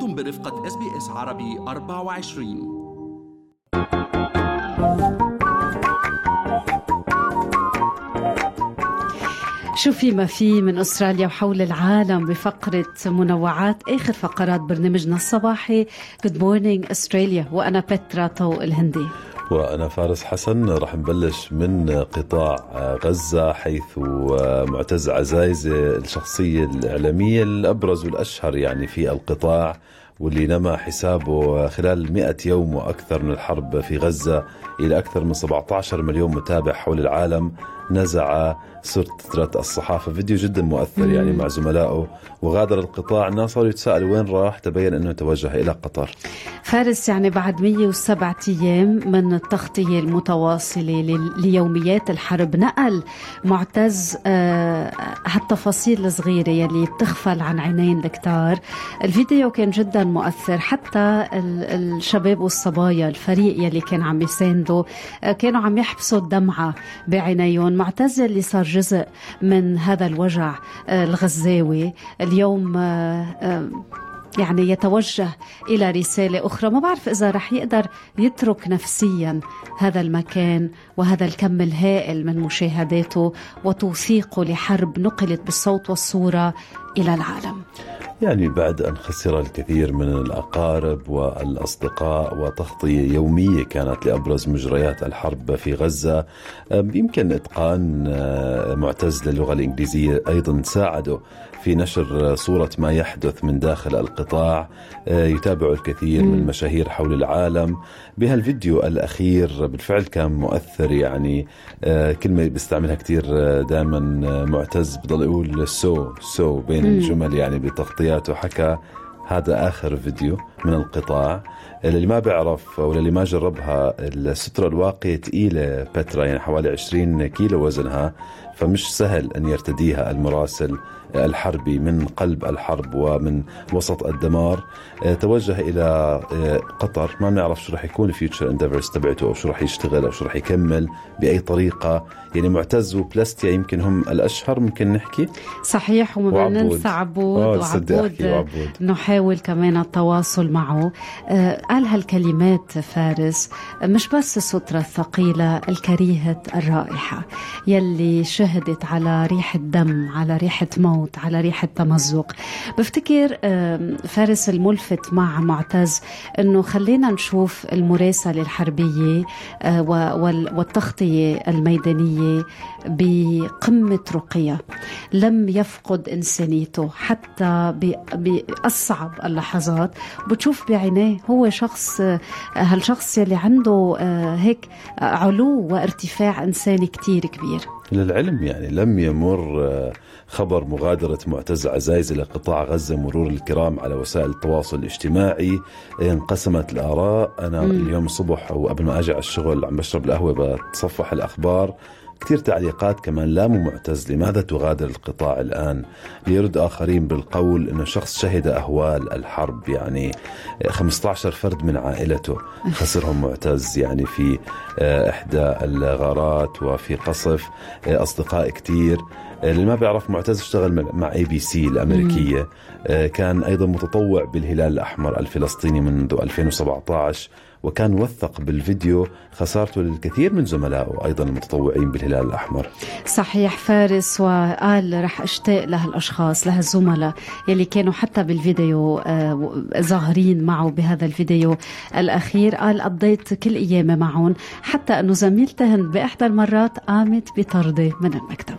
أنتم برفقة SBS عربي 24 شو في ما في من أستراليا وحول العالم بفقرة منوعات آخر فقرات برنامجنا الصباحي. Good morning Australia وأنا بترا طوق الهندي. وأنا فارس حسن رح نبلش من قطاع غزة حيث معتز عزايزة الشخصية الإعلامية الأبرز والأشهر يعني في القطاع. واللي نما حسابه خلال 100 يوم وأكثر من الحرب في غزة إلى أكثر من 17 مليون متابع حول العالم نزع سترة الصحافة. فيديو جدا مؤثر. يعني مع زملائه وغادر القطاع. الناس صاروا يتساءلوا وين راح؟ تبين أنه توجه إلى قطر. فارس يعني بعد 107 أيام من التغطية المتواصلة ليوميات الحرب نقل معتز آه، هالتفاصيل الصغيرة يلي بتغفل عن عينين الكتار. الفيديو كان جدا مؤثر. حتى الشباب والصبايا الفريق يلي كان عم يساندوا آه، كانوا عم يحبسوا الدمعة بعينيهم. معتز اللي صار جزء من هذا الوجع آه، الغزاوي. اليوم يعني يتوجه إلى رسالة أخرى. ما بعرف إذا رح يقدر يترك نفسيا هذا المكان وهذا الكم الهائل من مشاهداته وتوثيقه لحرب نقلت بالصوت والصورة إلى العالم. يعني بعد أن خسر الكثير من الأقارب والأصدقاء وتغطية يومية كانت لأبرز مجريات الحرب في غزة يمكن إتقان معتز للغة الإنجليزية أيضا ساعده في نشر صورة ما يحدث من داخل القطاع آه، يتابع الكثير من المشاهير حول العالم. بهالفيديو الأخير بالفعل كان مؤثر يعني آه، كلمة بيستعملها كثير دائما معتز بضل يقول so so بين الجمل يعني بتغطياته حكى هذا آخر فيديو من القطاع. اللي ما بيعرف واللي ما جربها السترة الواقية ثقيلة بترا يعني حوالي 20 كيلو وزنها. فمش سهل أن يرتديها المراسل الحربي من قلب الحرب ومن وسط الدمار. آه، توجه إلى آه، قطر. ما بنعرف شو راح يكون ال future endeavors تبعته أو شو راح يشتغل أو شو راح يكمل بأي طريقة. يعني معتز وبليستيا يمكن هم الأشهر ممكن نحكي؟ صحيح وما ننسى عبود وعبود. نحاول كمان التواصل معه. آه، قال هالكلمات فارس مش بس السترة الثقيلة الكريهة الرائحة يلي شهدت على ريحة دم على ريحة موت على ريحة تمزق. بفتكر فارس الملفت مع معتز أنه خلينا نشوف المراسلة الحربية آه، والتغطية الميدانية بقمة رقية. لم يفقد إنسانيته حتى بأصعب اللحظات بتشوف بعينيه هو شخص آه، هالشخص يلي عنده آه، هيك علو وارتفاع إنساني كتير كبير. للعلم يعني لم يمر خبر مغادرة معتز عزايز إلى قطاع غزة مرور الكرام على وسائل التواصل الاجتماعي. انقسمت الآراء. أنا مم. اليوم الصبح أو قبل ما أجي على الشغل عم بشرب القهوة بتصفح الأخبار. كثير تعليقات كمان لاموا معتز. لماذا تغادر القطاع الآن؟ ليرد آخرين بالقول أنه شخص شهد أهوال الحرب يعني 15 فرد من عائلته خسرهم معتز. يعني في آه، إحدى الغارات وفي قصف آه، أصدقاء كثير. اللي ما بيعرف معتز اشتغل مع ABC الأمريكية آه، كان أيضا متطوع بالهلال الأحمر الفلسطيني منذ 2017 وكان وثق بالفيديو خسارته للكثير من زملائه أيضا المتطوعين بالهلال الأحمر. صحيح فارس وقال رح أشتاق لهالأشخاص لهالزملاء يلي كانوا حتى بالفيديو آه، ظاهرين معه بهذا الفيديو الأخير قال قضيت كل أيامي معهم حتى أنه زميلته هند بأحدى المرات قامت بطرده من المكتب.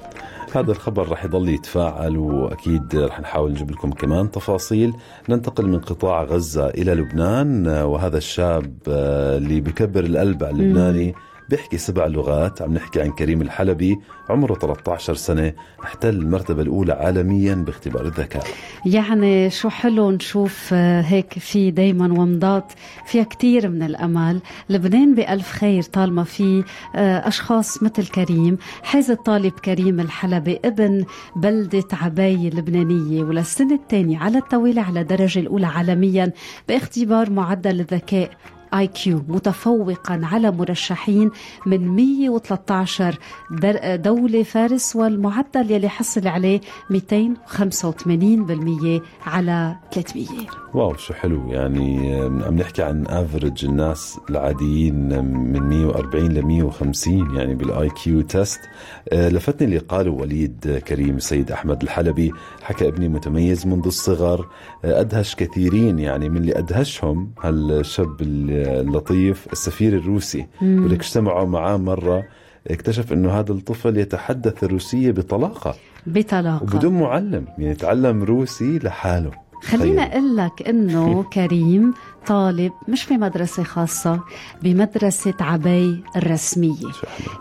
هذا الخبر رح يضل يتفاعل وأكيد رح نحاول نجيب لكم كمان تفاصيل. ننتقل من قطاع غزة إلى لبنان وهذا الشاب آه، اللي بكبر القلب على اللبناني بيحكي سبع لغات عم نحكي عن كريم الحلبي عمره 13 سنة احتل المرتبة الأولى عالميا باختبار الذكاء. يعني شو حلو نشوف آه، هيك في دايما ومضات فيها كتير من الأمل لبنان بألف خير طالما في آه، أشخاص مثل كريم. حاز الطالب كريم الحلبي ابن بلدة عباية اللبنانية وللسنة الثانية على الطويلة على الدرجة الأولى عالميا باختبار معدل الذكاء. آي كيو متفوقا على مرشحين من 113 دولة فارس والمعدل يلي حصل عليه 285% على 300 wow شو حلو. يعني عم نحكي عن average الناس العاديين من 140 ل 150 يعني بال IQ test لفتني اللي قاله وليد كريم السيد أحمد الحلبي. حكى ابني متميز منذ الصغر. أدهش كثيرين يعني من اللي أدهشهم هالشاب اللطيف السفير الروسي ولك اجتمعوا معاه مرة اكتشف إنه هذا الطفل يتحدث الروسية بطلاقة. بطلاقة. وبدون معلم يعني تعلم روسي لحاله. خلينا أقول لك إنه كريم طالب مش في مدرسة خاصة بمدرسة عبي الرسمية.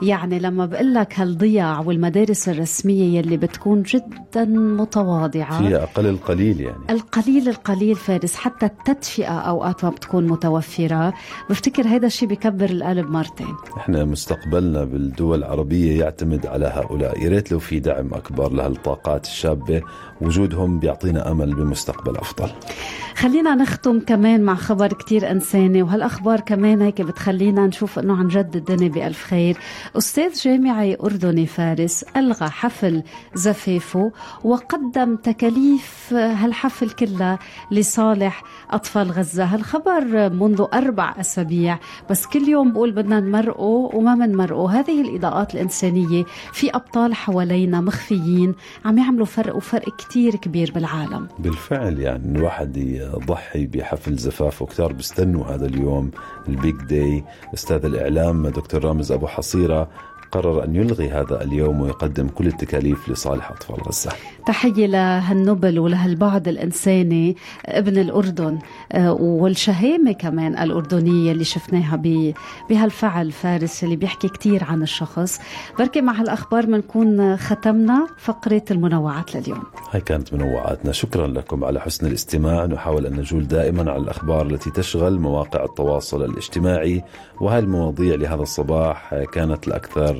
يعني لما بقول لك هالضياع والمدارس الرسمية يلي بتكون جدا متواضعة. هي أقل القليل يعني. القليل القليل فارس حتى التدفئة أوقات ما بتكون متوفرة. بفتكر هذا الشيء بكبر القلب مرتين. إحنا مستقبلنا بالدول العربية يعتمد على هؤلاء. يا ريت لو في دعم أكبر لهالطاقات الشابة. وجودهم بيعطينا أمل بمستقبل أفضل. خلينا نختم كمان مع خبر كتير إنساني وهالأخبار كمان هيك بتخلينا نشوف أنه عن جد الدنيا بألف خير. أستاذ جامعي أردني فارس ألغى حفل زفافه وقدم تكاليف هالحفل كلها لصالح أطفال غزة. هالخبر منذ أربع أسابيع بس كل يوم بقول بدنا نمرقه وما منمرقه. هذه الإضاءات الإنسانية في أبطال حوالينا مخفيين عم يعملوا فرق وفرق كتير كبير بالعالم. بالفعل يعني الواحد يضحي بحفل زفافه كتار بيستنوا هذا اليوم ال big day أستاذ الإعلام دكتور رامز أبو حصيرة. قرر أن يلغي هذا اليوم ويقدم كل التكاليف لصالح أطفال غزة. تحية لهالنوبل ولهالبعد الإنساني ابن الأردن آه، والشهامة كمان الأردنية اللي شفناها بهالفعل فارس اللي بيحكي كتير عن الشخص. بركي مع هالأخبار بنكون ختمنا فقرة المنوعات لليوم. هاي كانت منوعاتنا. شكرا لكم على حسن الاستماع. نحاول أن نجول دائما على الأخبار التي تشغل مواقع التواصل الاجتماعي. وهي المواضيع لهذا الصباح كانت الأكثر